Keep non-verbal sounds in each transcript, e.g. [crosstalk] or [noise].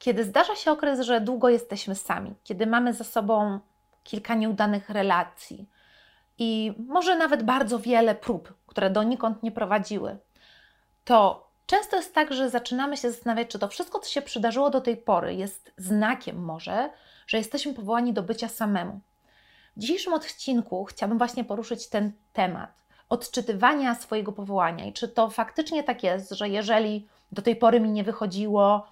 Kiedy zdarza się okres, że długo jesteśmy sami, kiedy mamy za sobą kilka nieudanych relacji i może nawet bardzo wiele prób, które donikąd nie prowadziły, to często jest tak, że zaczynamy się zastanawiać, czy to wszystko, co się przydarzyło do tej pory, jest znakiem może, że jesteśmy powołani do bycia samemu. W dzisiejszym odcinku chciałabym właśnie poruszyć ten temat odczytywania swojego powołania i czy to faktycznie tak jest, że jeżeli do tej pory mi nie wychodziło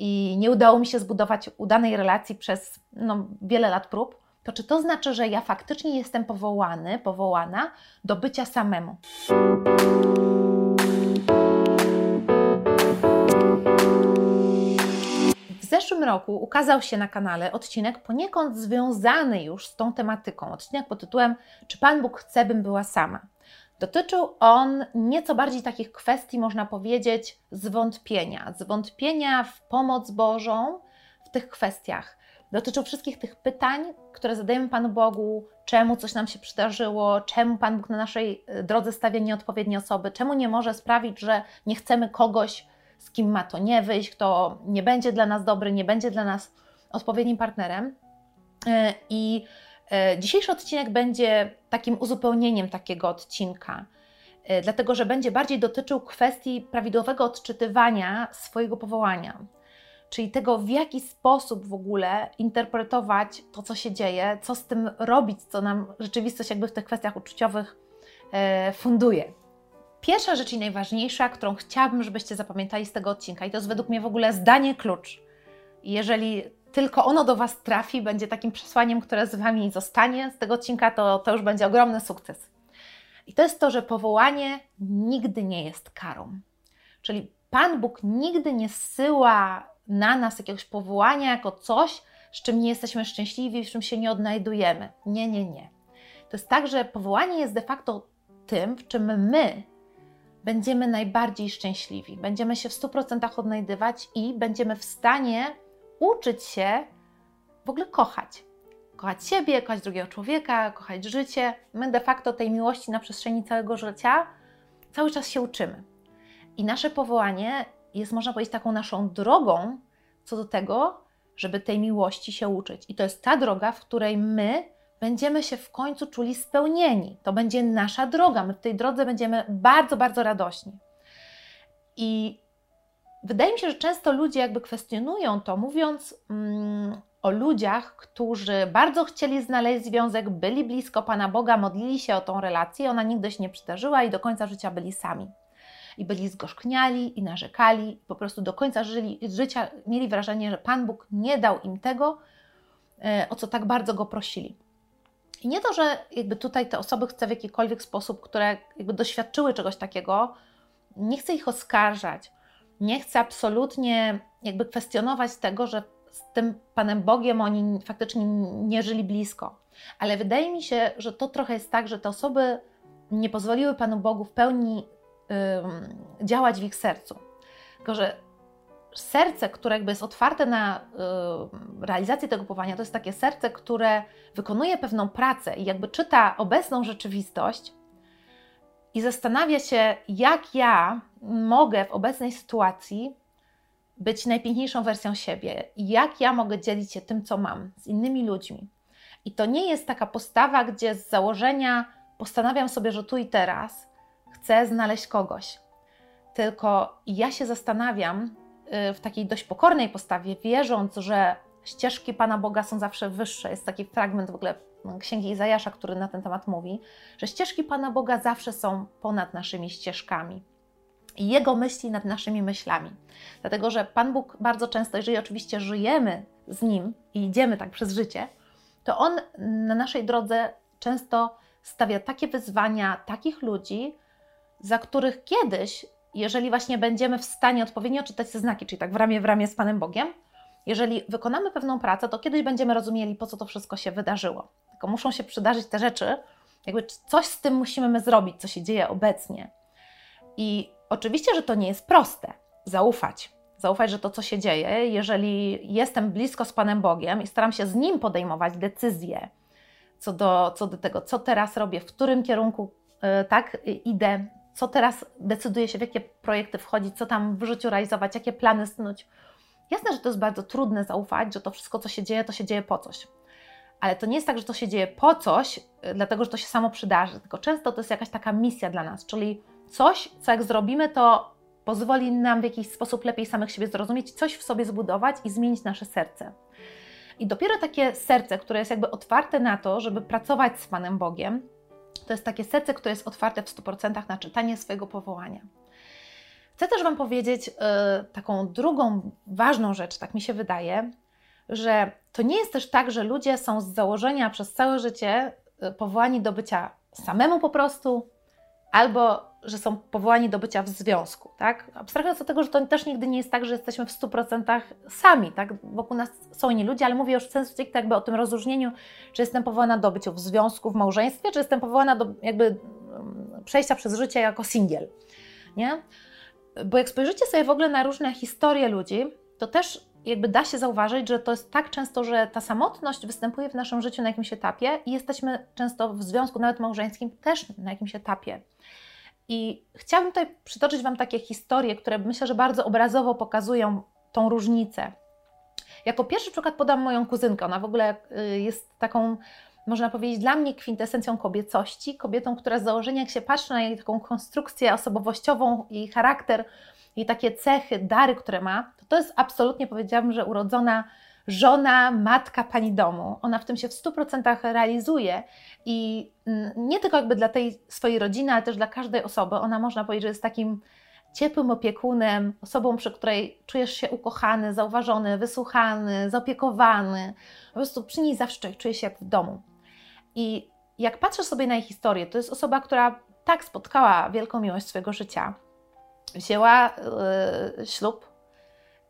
i nie udało mi się zbudować udanej relacji przez no, wiele lat prób, to czy to znaczy, że ja faktycznie jestem powołany, powołana do bycia samemu? W zeszłym roku ukazał się na kanale odcinek poniekąd związany już z tą tematyką. Odcinek pod tytułem Czy Pan Bóg chce, bym była sama? Dotyczył on nieco bardziej takich kwestii, można powiedzieć, zwątpienia. Zwątpienia w pomoc Bożą w tych kwestiach. Dotyczył wszystkich tych pytań, które zadajemy Panu Bogu, czemu coś nam się przydarzyło, czemu Pan Bóg na naszej e, drodze stawia nieodpowiednie osoby, czemu nie może sprawić, że nie chcemy kogoś, z kim ma to nie wyjść, kto nie będzie dla nas dobry, nie będzie dla nas odpowiednim partnerem. E, I dzisiejszy odcinek będzie takim uzupełnieniem takiego odcinka, e, dlatego że będzie bardziej dotyczył kwestii prawidłowego odczytywania swojego powołania, czyli tego, w jaki sposób w ogóle interpretować to, co się dzieje, co z tym robić, co nam rzeczywistość jakby w tych kwestiach uczuciowych e, funduje. Pierwsza rzecz i najważniejsza, którą chciałabym, żebyście zapamiętali z tego odcinka, i to jest według mnie w ogóle zdanie klucz. Jeżeli tylko ono do Was trafi, będzie takim przesłaniem, które z Wami zostanie z tego odcinka, to, to już będzie ogromny sukces. I to jest to, że powołanie nigdy nie jest karą. Czyli Pan Bóg nigdy nie zsyła na nas jakiegoś powołania jako coś, z czym nie jesteśmy szczęśliwi, w czym się nie odnajdujemy. Nie, nie, nie. To jest tak, że powołanie jest de facto tym, w czym my będziemy najbardziej szczęśliwi. Będziemy się w 100% odnajdywać i będziemy w stanie uczyć się w ogóle kochać. Kochać siebie, kochać drugiego człowieka, kochać życie. My de facto tej miłości na przestrzeni całego życia cały czas się uczymy. I nasze powołanie jest, można powiedzieć, taką naszą drogą co do tego, żeby tej miłości się uczyć. I to jest ta droga, w której my będziemy się w końcu czuli spełnieni. To będzie nasza droga. My w tej drodze będziemy bardzo, bardzo radośni. I Wydaje mi się, że często ludzie jakby kwestionują to, mówiąc mm, o ludziach, którzy bardzo chcieli znaleźć związek, byli blisko Pana Boga, modlili się o tą relację, ona nigdy się nie przydarzyła i do końca życia byli sami. I byli zgorzkniali i narzekali, po prostu do końca żyli, życia mieli wrażenie, że Pan Bóg nie dał im tego, e, o co tak bardzo go prosili. I nie to, że jakby tutaj te osoby chcę w jakikolwiek sposób, które jakby doświadczyły czegoś takiego, nie chcę ich oskarżać, nie chcę absolutnie jakby kwestionować tego, że z tym Panem Bogiem oni faktycznie nie żyli blisko. Ale wydaje mi się, że to trochę jest tak, że te osoby nie pozwoliły Panu Bogu w pełni działać w ich sercu. Tylko, że serce, które jakby jest otwarte na realizację tego powołania, to jest takie serce, które wykonuje pewną pracę i jakby czyta obecną rzeczywistość i zastanawia się, jak ja mogę w obecnej sytuacji być najpiękniejszą wersją siebie i jak ja mogę dzielić się tym, co mam z innymi ludźmi. I to nie jest taka postawa, gdzie z założenia postanawiam sobie, że tu i teraz chcę znaleźć kogoś. Tylko ja się zastanawiam y, w takiej dość pokornej postawie, wierząc, że ścieżki Pana Boga są zawsze wyższe. Jest taki fragment w ogóle Księgi Izajasza, który na ten temat mówi, że ścieżki Pana Boga zawsze są ponad naszymi ścieżkami i Jego myśli nad naszymi myślami. Dlatego, że Pan Bóg bardzo często, jeżeli oczywiście żyjemy z Nim i idziemy tak przez życie, to On na naszej drodze często stawia takie wyzwania, takich ludzi, za których kiedyś, jeżeli właśnie będziemy w stanie odpowiednio czytać te znaki, czyli tak w ramię w ramię z Panem Bogiem, jeżeli wykonamy pewną pracę, to kiedyś będziemy rozumieli, po co to wszystko się wydarzyło. Tylko muszą się przydarzyć te rzeczy, jakby coś z tym musimy my zrobić, co się dzieje obecnie. I oczywiście, że to nie jest proste. Zaufać. Zaufać, że to, co się dzieje, jeżeli jestem blisko z Panem Bogiem i staram się z Nim podejmować decyzje co do, co do tego, co teraz robię, w którym kierunku yy, tak idę, co teraz decyduję się, w jakie projekty wchodzić, co tam w życiu realizować, jakie plany snuć Jasne, że to jest bardzo trudne zaufać, że to wszystko, co się dzieje, to się dzieje po coś. Ale to nie jest tak, że to się dzieje po coś, y, dlatego że to się samo przydarzy, tylko często to jest jakaś taka misja dla nas, czyli coś, co jak zrobimy, to pozwoli nam w jakiś sposób lepiej samych siebie zrozumieć, coś w sobie zbudować i zmienić nasze serce. I dopiero takie serce, które jest jakby otwarte na to, żeby pracować z Panem Bogiem, to jest takie serce, które jest otwarte w 100% na czytanie swojego powołania. Chcę też Wam powiedzieć yy, taką drugą ważną rzecz, tak mi się wydaje, że to nie jest też tak, że ludzie są z założenia przez całe życie y, powołani do bycia samemu po prostu, albo że są powołani do bycia w związku, tak? Abstrahując od tego, że to też nigdy nie jest tak, że jesteśmy w 100% sami, tak? Wokół nas są inni ludzie, ale mówię już w sensu stricte jakby o tym rozróżnieniu, czy jestem powołana do bycia w związku, w małżeństwie, czy jestem powołana do jakby mm, przejścia przez życie jako singiel, nie? Bo jak spojrzycie sobie w ogóle na różne historie ludzi, to też jakby da się zauważyć, że to jest tak często, że ta samotność występuje w naszym życiu na jakimś etapie i jesteśmy często w związku nawet małżeńskim też na jakimś etapie. I chciałabym tutaj przytoczyć Wam takie historie, które myślę, że bardzo obrazowo pokazują tą różnicę. Jako pierwszy przykład podam moją kuzynkę. Ona w ogóle y, jest taką, można powiedzieć, dla mnie kwintesencją kobiecości. Kobietą, która z założenia, jak się patrzy na jej taką konstrukcję osobowościową, jej charakter, jej takie cechy, dary, które ma, to to jest absolutnie, powiedziałabym, że urodzona żona, matka pani domu. Ona w tym się w 100% realizuje i mm, nie tylko jakby dla tej swojej rodziny, ale też dla każdej osoby. Ona można powiedzieć, że jest takim ciepłym opiekunem, osobą, przy której czujesz się ukochany, zauważony, wysłuchany, zaopiekowany. Po prostu przy niej zawsze czujesz się jak w domu. I jak patrzę sobie na jej historię, to jest osoba, która tak spotkała wielką miłość swojego życia. Wzięła yy, ślub,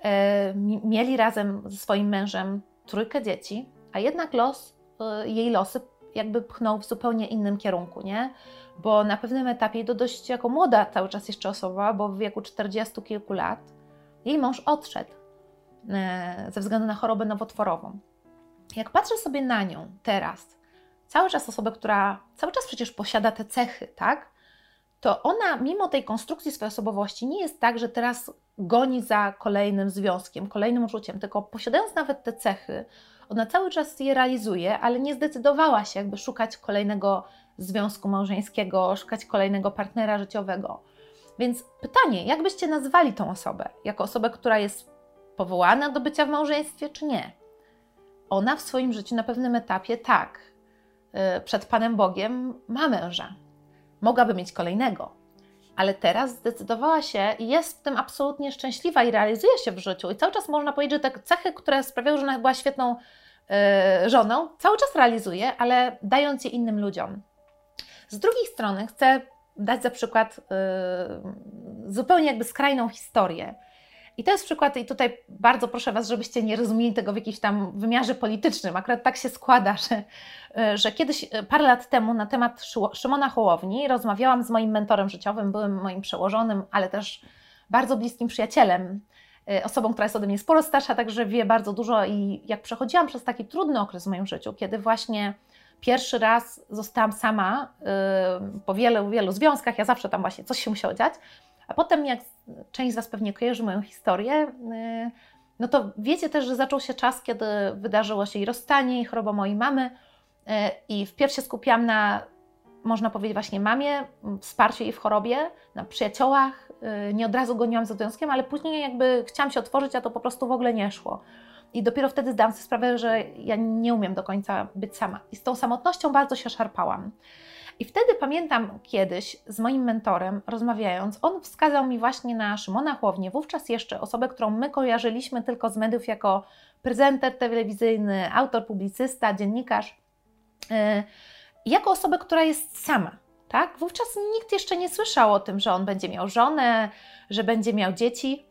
E, mieli razem ze swoim mężem trójkę dzieci, a jednak los, e, jej losy jakby pchnął w zupełnie innym kierunku, nie? Bo na pewnym etapie, to dość jako młoda cały czas jeszcze osoba, bo w wieku 40 kilku lat, jej mąż odszedł ze względu na chorobę nowotworową. Jak patrzę sobie na nią teraz, cały czas osobę, która cały czas przecież posiada te cechy, tak? To ona, mimo tej konstrukcji swojej osobowości, nie jest tak, że teraz goni za kolejnym związkiem, kolejnym uczuciem, tylko posiadając nawet te cechy, ona cały czas je realizuje, ale nie zdecydowała się jakby szukać kolejnego związku małżeńskiego, szukać kolejnego partnera życiowego. Więc pytanie, jak byście nazwali tą osobę? Jako osobę, która jest powołana do bycia w małżeństwie, czy nie? Ona w swoim życiu na pewnym etapie tak, przed Panem Bogiem ma męża. Mogłaby mieć kolejnego, ale teraz zdecydowała się i jest w tym absolutnie szczęśliwa i realizuje się w życiu. I cały czas można powiedzieć, że te cechy, które sprawiały, że ona była świetną yy, żoną, cały czas realizuje, ale dając je innym ludziom. Z drugiej strony chcę dać za przykład yy, zupełnie jakby skrajną historię. I to jest przykład, i tutaj bardzo proszę Was, żebyście nie rozumieli tego w jakimś tam wymiarze politycznym. Akurat tak się składa, że, że kiedyś, parę lat temu, na temat Szymona Hołowni rozmawiałam z moim mentorem życiowym, byłym moim przełożonym, ale też bardzo bliskim przyjacielem, y, osobą, która jest ode mnie sporo starsza, także wie bardzo dużo. I jak przechodziłam przez taki trudny okres w moim życiu, kiedy właśnie pierwszy raz zostałam sama po wielu, wielu związkach, ja zawsze tam właśnie coś się musiało dziać a potem, jak część z Was pewnie kojarzy moją historię, y, no to wiecie też, że zaczął się czas, kiedy wydarzyło się i rozstanie, i choroba mojej mamy. Y, I wpierw się skupiłam na, można powiedzieć, właśnie mamie, wsparciu jej w chorobie, na przyjaciołach. Y, nie od razu goniłam za związkiem, ale później jakby chciałam się otworzyć, a to po prostu w ogóle nie szło. I dopiero wtedy zdałam sobie sprawę, że ja nie umiem do końca być sama. I z tą samotnością bardzo się szarpałam. I wtedy pamiętam kiedyś z moim mentorem rozmawiając, on wskazał mi właśnie na Szymona Chłownię, wówczas jeszcze osobę, którą my kojarzyliśmy tylko z mediów jako prezenter telewizyjny, autor, publicysta, dziennikarz, yy, jako osobę, która jest sama. Tak? Wówczas nikt jeszcze nie słyszał o tym, że on będzie miał żonę, że będzie miał dzieci.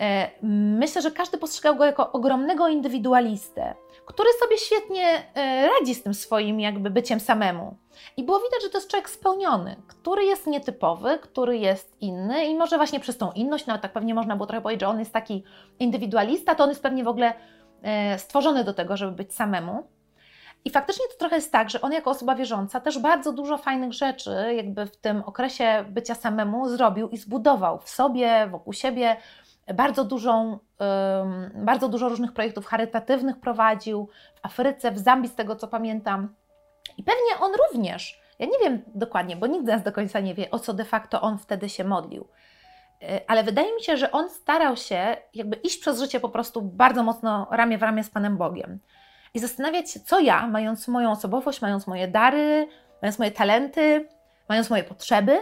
E, myślę, że każdy postrzegał go jako ogromnego indywidualistę, który sobie świetnie e, radzi z tym swoim jakby byciem samemu. I było widać, że to jest człowiek spełniony, który jest nietypowy, który jest inny i może właśnie przez tą inność, nawet tak pewnie można było trochę powiedzieć, że on jest taki indywidualista, to on jest pewnie w ogóle e, stworzony do tego, żeby być samemu. I faktycznie to trochę jest tak, że on jako osoba wierząca też bardzo dużo fajnych rzeczy jakby w tym okresie bycia samemu zrobił i zbudował w sobie, wokół siebie, bardzo, dużą, bardzo dużo różnych projektów charytatywnych prowadził w Afryce, w Zambii, z tego co pamiętam. I pewnie on również, ja nie wiem dokładnie, bo nikt z nas do końca nie wie, o co de facto on wtedy się modlił. Y, ale wydaje mi się, że on starał się jakby iść przez życie po prostu bardzo mocno ramię w ramię z Panem Bogiem. I zastanawiać się, co ja, mając moją osobowość, mając moje dary, mając moje talenty, mając moje potrzeby,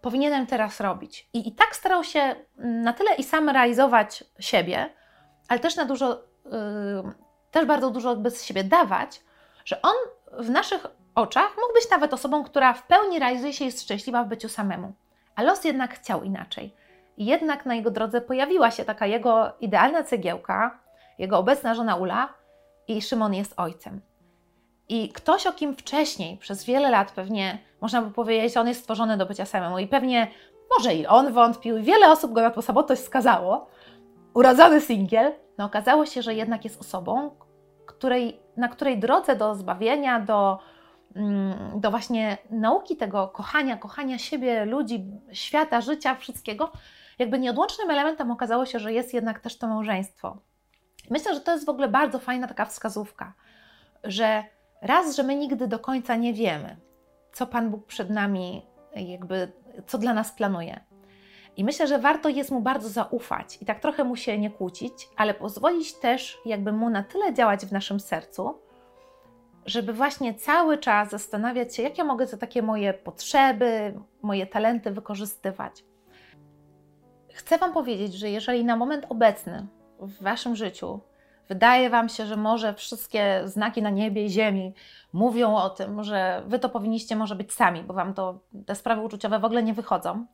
powinienem teraz robić. I, i tak starał się na tyle i sam realizować siebie, ale też na dużo, yy, też bardzo dużo bez siebie dawać, że on w naszych oczach mógł być nawet osobą, która w pełni realizuje się i jest szczęśliwa w byciu samemu. A los jednak chciał inaczej. Jednak na jego drodze pojawiła się taka jego idealna cegiełka, jego obecna żona Ula i Szymon jest ojcem. I ktoś, o kim wcześniej, przez wiele lat pewnie, można by powiedzieć, on jest stworzony do bycia samemu. I pewnie może i on wątpił, i wiele osób go na to sabotość skazało, urodzony singiel, no okazało się, że jednak jest osobą, której, na której drodze do zbawienia, do, mm, do właśnie nauki tego kochania, kochania siebie, ludzi, świata, życia, wszystkiego, jakby nieodłącznym elementem okazało się, że jest jednak też to małżeństwo. Myślę, że to jest w ogóle bardzo fajna taka wskazówka, że raz, że my nigdy do końca nie wiemy, co Pan Bóg przed nami, jakby, co dla nas planuje. I myślę, że warto jest mu bardzo zaufać i tak trochę mu się nie kłócić, ale pozwolić też, jakby mu na tyle działać w naszym sercu, żeby właśnie cały czas zastanawiać się, jak ja mogę te takie moje potrzeby, moje talenty wykorzystywać. Chcę Wam powiedzieć, że jeżeli na moment obecny w Waszym życiu wydaje Wam się, że może wszystkie znaki na niebie i ziemi mówią o tym, że Wy to powinniście może być sami, bo Wam to te sprawy uczuciowe w ogóle nie wychodzą,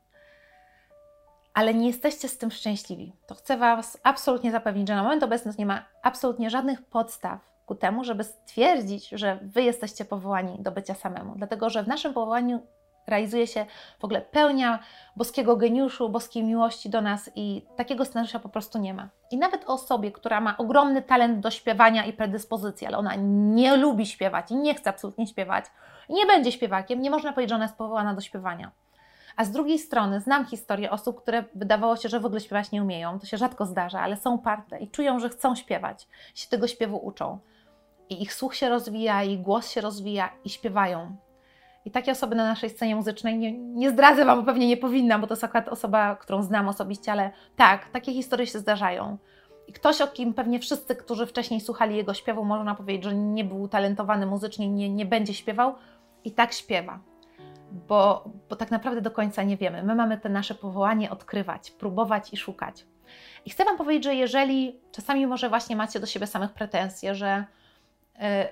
ale nie jesteście z tym szczęśliwi, to chcę Was absolutnie zapewnić, że na moment obecny nie ma absolutnie żadnych podstaw ku temu, żeby stwierdzić, że Wy jesteście powołani do bycia samemu, dlatego że w naszym powołaniu realizuje się w ogóle pełnia boskiego geniuszu, boskiej miłości do nas i takiego scenariusza po prostu nie ma. I nawet osobie, która ma ogromny talent do śpiewania i predyspozycję, ale ona nie lubi śpiewać i nie chce absolutnie śpiewać i nie będzie śpiewakiem, nie można powiedzieć, że ona jest powołana do śpiewania. A z drugiej strony znam historię osób, które wydawało się, że w ogóle śpiewać nie umieją. To się rzadko zdarza, ale są parte i czują, że chcą śpiewać, się tego śpiewu uczą. I ich słuch się rozwija, ich głos się rozwija i śpiewają. I takie osoby na naszej scenie muzycznej, nie, nie zdradzę Wam, bo pewnie nie powinnam, bo to jest akurat osoba, którą znam osobiście, ale tak, takie historie się zdarzają. I ktoś, o kim pewnie wszyscy, którzy wcześniej słuchali jego śpiewu, można powiedzieć, że nie był talentowany muzycznie, nie, nie będzie śpiewał, i tak śpiewa. Bo, bo tak naprawdę do końca nie wiemy. My mamy te nasze powołanie odkrywać, próbować i szukać. I chcę Wam powiedzieć, że jeżeli czasami może właśnie macie do siebie samych pretensje, że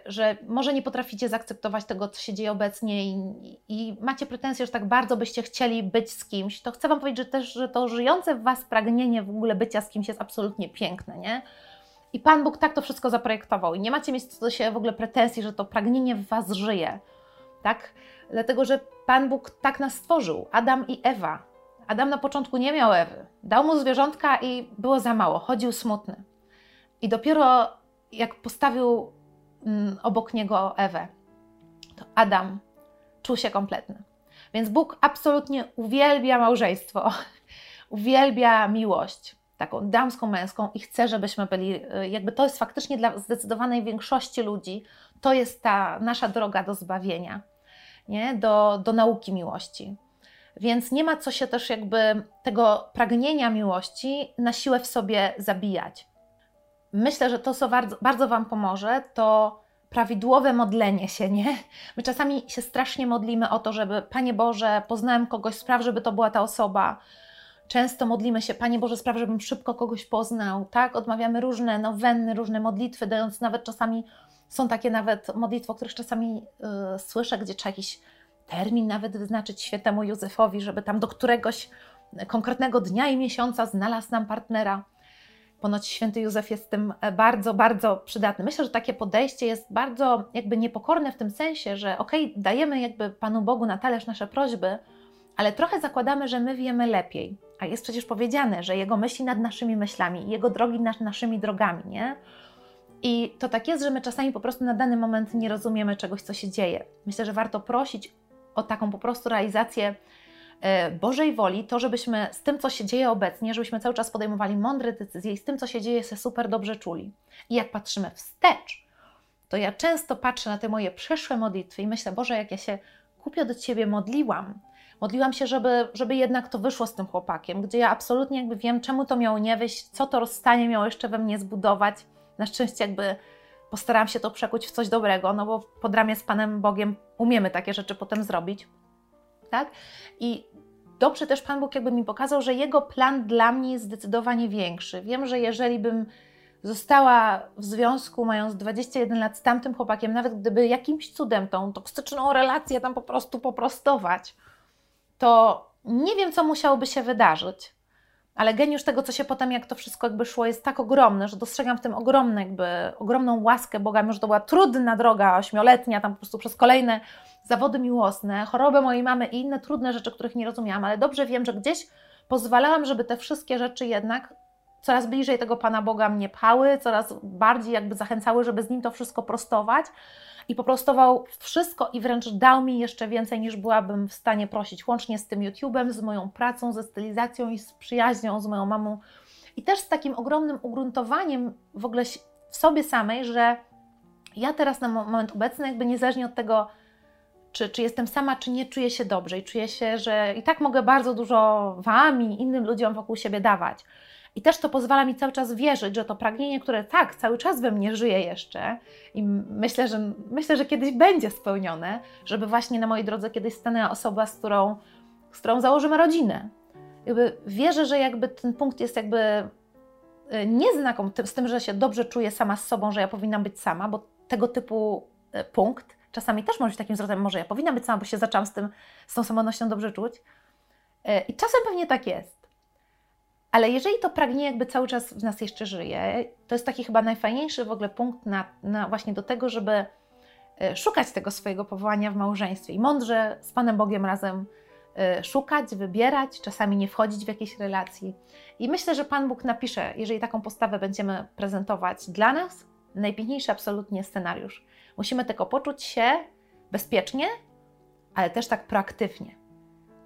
że może nie potraficie zaakceptować tego, co się dzieje obecnie i, i, macie pretensje, że tak bardzo byście chcieli być z kimś, to chcę Wam powiedzieć że też, że to żyjące w Was pragnienie w ogóle bycia z kimś jest absolutnie piękne, nie? I Pan Bóg tak to wszystko zaprojektował i nie macie mieć do siebie w ogóle pretensji, że to pragnienie w Was żyje, tak? Dlatego, że Pan Bóg tak nas stworzył, Adam i Ewa. Adam na początku nie miał Ewy, dał mu zwierzątka i było za mało, chodził smutny. I dopiero jak postawił obok niego Ewę, to Adam czuł się kompletny. Więc Bóg absolutnie uwielbia małżeństwo, [laughs] uwielbia miłość, taką damską, męską i chce, żebyśmy byli, y, jakby to jest faktycznie dla zdecydowanej większości ludzi, to jest ta nasza droga do zbawienia, nie? Do, do nauki miłości. Więc nie ma co się też jakby tego pragnienia miłości na siłę w sobie zabijać myślę, że to, co bardzo, bardzo Wam pomoże, to prawidłowe modlenie się, nie? My czasami się strasznie modlimy o to, żeby Panie Boże, poznałem kogoś, spraw, żeby to była ta osoba. Często modlimy się, Panie Boże, spraw, żebym szybko kogoś poznał, tak? Odmawiamy różne nowenny, różne modlitwy, dając nawet czasami, są takie nawet modlitwy, o których czasami yy, słyszę, gdzie trzeba jakiś termin nawet wyznaczyć świętemu Józefowi, żeby tam do któregoś konkretnego dnia i miesiąca znalazł nam partnera. Ponoć święty Józef jest tym e, bardzo, bardzo przydatny. Myślę, że takie podejście jest bardzo jakby niepokorne w tym sensie, że okej, okay, dajemy jakby Panu Bogu na talerz nasze prośby, ale trochę zakładamy, że my wiemy lepiej. A jest przecież powiedziane, że Jego myśli nad naszymi myślami, Jego drogi nad naszymi drogami, nie? I to tak jest, że my czasami po prostu na dany moment nie rozumiemy czegoś, co się dzieje. Myślę, że warto prosić o taką po prostu realizację Bożej woli, to żebyśmy z tym, co się dzieje obecnie, żebyśmy cały czas podejmowali mądre decyzje i z tym, co się dzieje, się super dobrze czuli. I jak patrzymy wstecz, to ja często patrzę na te moje przeszłe modlitwy i myślę, Boże, jak ja się kupio do Ciebie modliłam, modliłam się, żeby, żeby jednak to wyszło z tym chłopakiem, gdzie ja absolutnie jakby wiem, czemu to miało nie wyjść, co to rozstanie miało jeszcze we mnie zbudować. Na szczęście jakby postarałam się to przekuć w coś dobrego, no bo pod ramię z Panem Bogiem umiemy takie rzeczy potem zrobić, tak? I dobrze też Pan Bóg jakby mi pokazał, że Jego plan dla mnie jest zdecydowanie większy. Wiem, że jeżeli bym została w związku, mając 21 lat z tamtym chłopakiem, nawet gdyby jakimś cudem tą toksyczną relację tam po prostu poprostować, to nie wiem, co musiałoby się wydarzyć. Ale geniusz tego, co się potem, jak to wszystko jakby szło, jest tak ogromny, że dostrzegam w tym ogromne, jakby, ogromną łaskę Boga, mimo że to była trudna droga, ośmioletnia, tam po prostu przez kolejne zawody miłosne, chorobę mojej mamy i inne trudne rzeczy, których nie rozumiałam, ale dobrze wiem, że gdzieś pozwalałam, żeby te wszystkie rzeczy jednak coraz bliżej tego Pana Boga mnie pchały, coraz bardziej jakby zachęcały, żeby z Nim to wszystko prostować i poprostował wszystko i wręcz dał mi jeszcze więcej niż byłabym w stanie prosić, łącznie z tym YouTube'em, z moją pracą, ze stylizacją i z przyjaźnią z moją mamą i też z takim ogromnym ugruntowaniem w ogóle w sobie samej, że ja teraz na moment obecny jakby niezależnie od tego, czy, czy jestem sama, czy nie, czuję się dobrze i czuję się, że i tak mogę bardzo dużo Wam i innym ludziom wokół siebie dawać. I też to pozwala mi cały czas wierzyć, że to pragnienie, które tak, cały czas we mnie żyje jeszcze i myślę, że, myślę, że kiedyś będzie spełnione, żeby właśnie na mojej drodze kiedyś stanęła osoba, z którą, z którą założymy rodzinę. Jakby wierzę, że jakby ten punkt jest jakby y, nie z tym, że się dobrze czuję sama z sobą, że ja powinnam być sama, bo tego typu y, punkt czasami też może być takim zwrotem, może ja powinnam być sama, bo się zaczęłam z tym, z tą samotnością dobrze czuć. Y, I czasem pewnie tak jest. Ale jeżeli to pragnienie jakby cały czas w nas jeszcze żyje, to jest taki chyba najfajniejszy w ogóle punkt na, na właśnie do tego, żeby e, szukać tego swojego powołania w małżeństwie i mądrze z Panem Bogiem razem e, szukać, wybierać, czasami nie wchodzić w jakieś relacji. I myślę, że Pan Bóg napisze, jeżeli taką postawę będziemy prezentować dla nas, najpiękniejszy absolutnie scenariusz. Musimy tylko poczuć się bezpiecznie, ale też tak proaktywnie.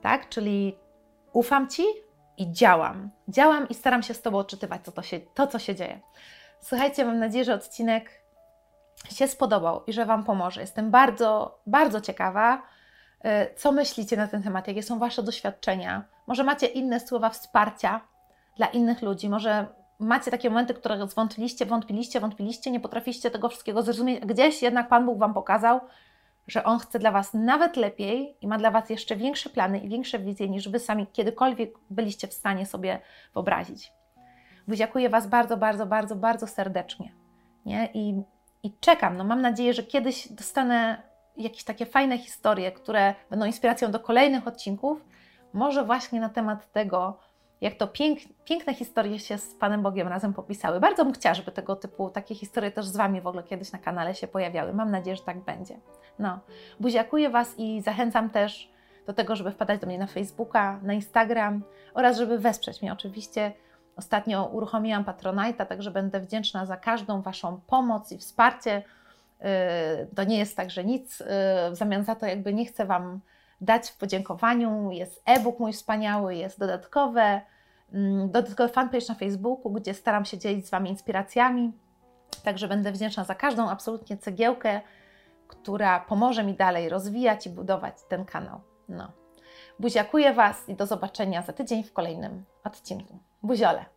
Tak? Czyli ufam Ci, i działam. Działam i staram się z Tobą odczytywać to, to, się, to, co się dzieje. Słuchajcie, mam nadzieję, że odcinek się spodobał i że Wam pomoże. Jestem bardzo, bardzo ciekawa, y, co myślicie na ten temat, jakie są Wasze doświadczenia. Może macie inne słowa wsparcia dla innych ludzi, może macie takie momenty, które zwątpiliście, wątpiliście, wątpiliście, nie potrafiliście tego wszystkiego zrozumieć. Gdzieś jednak Pan Bóg Wam pokazał, że On chce dla Was nawet lepiej i ma dla Was jeszcze większe plany i większe wizje, niż Wy sami kiedykolwiek byliście w stanie sobie wyobrazić. Buziakuję Was bardzo, bardzo, bardzo, bardzo serdecznie. Nie? I, I czekam. No, mam nadzieję, że kiedyś dostanę jakieś takie fajne historie, które będą inspiracją do kolejnych odcinków. Może właśnie na temat tego, jak to pięk, piękne historie się z Panem Bogiem razem popisały. Bardzo bym chciała, żeby tego typu takie historie też z Wami w ogóle kiedyś na kanale się pojawiały. Mam nadzieję, że tak będzie. No, buziakuję Was i zachęcam też do tego, żeby wpadać do mnie na Facebooka, na Instagram oraz żeby wesprzeć mnie. Oczywiście ostatnio uruchomiłam Patronite'a, także będę wdzięczna za każdą Waszą pomoc i wsparcie. Yy, to nie jest tak, że nic yy, w zamian za to jakby nie chcę Wam dać w podziękowaniu. Jest e-book mój wspaniały, jest dodatkowe, mm, dodatkowy fanpage na Facebooku, gdzie staram się dzielić z Wami inspiracjami. Także będę wdzięczna za każdą absolutnie cegiełkę, która pomoże mi dalej rozwijać i budować ten kanał. No. Buziakuję Was i do zobaczenia za tydzień w kolejnym odcinku. Buziole!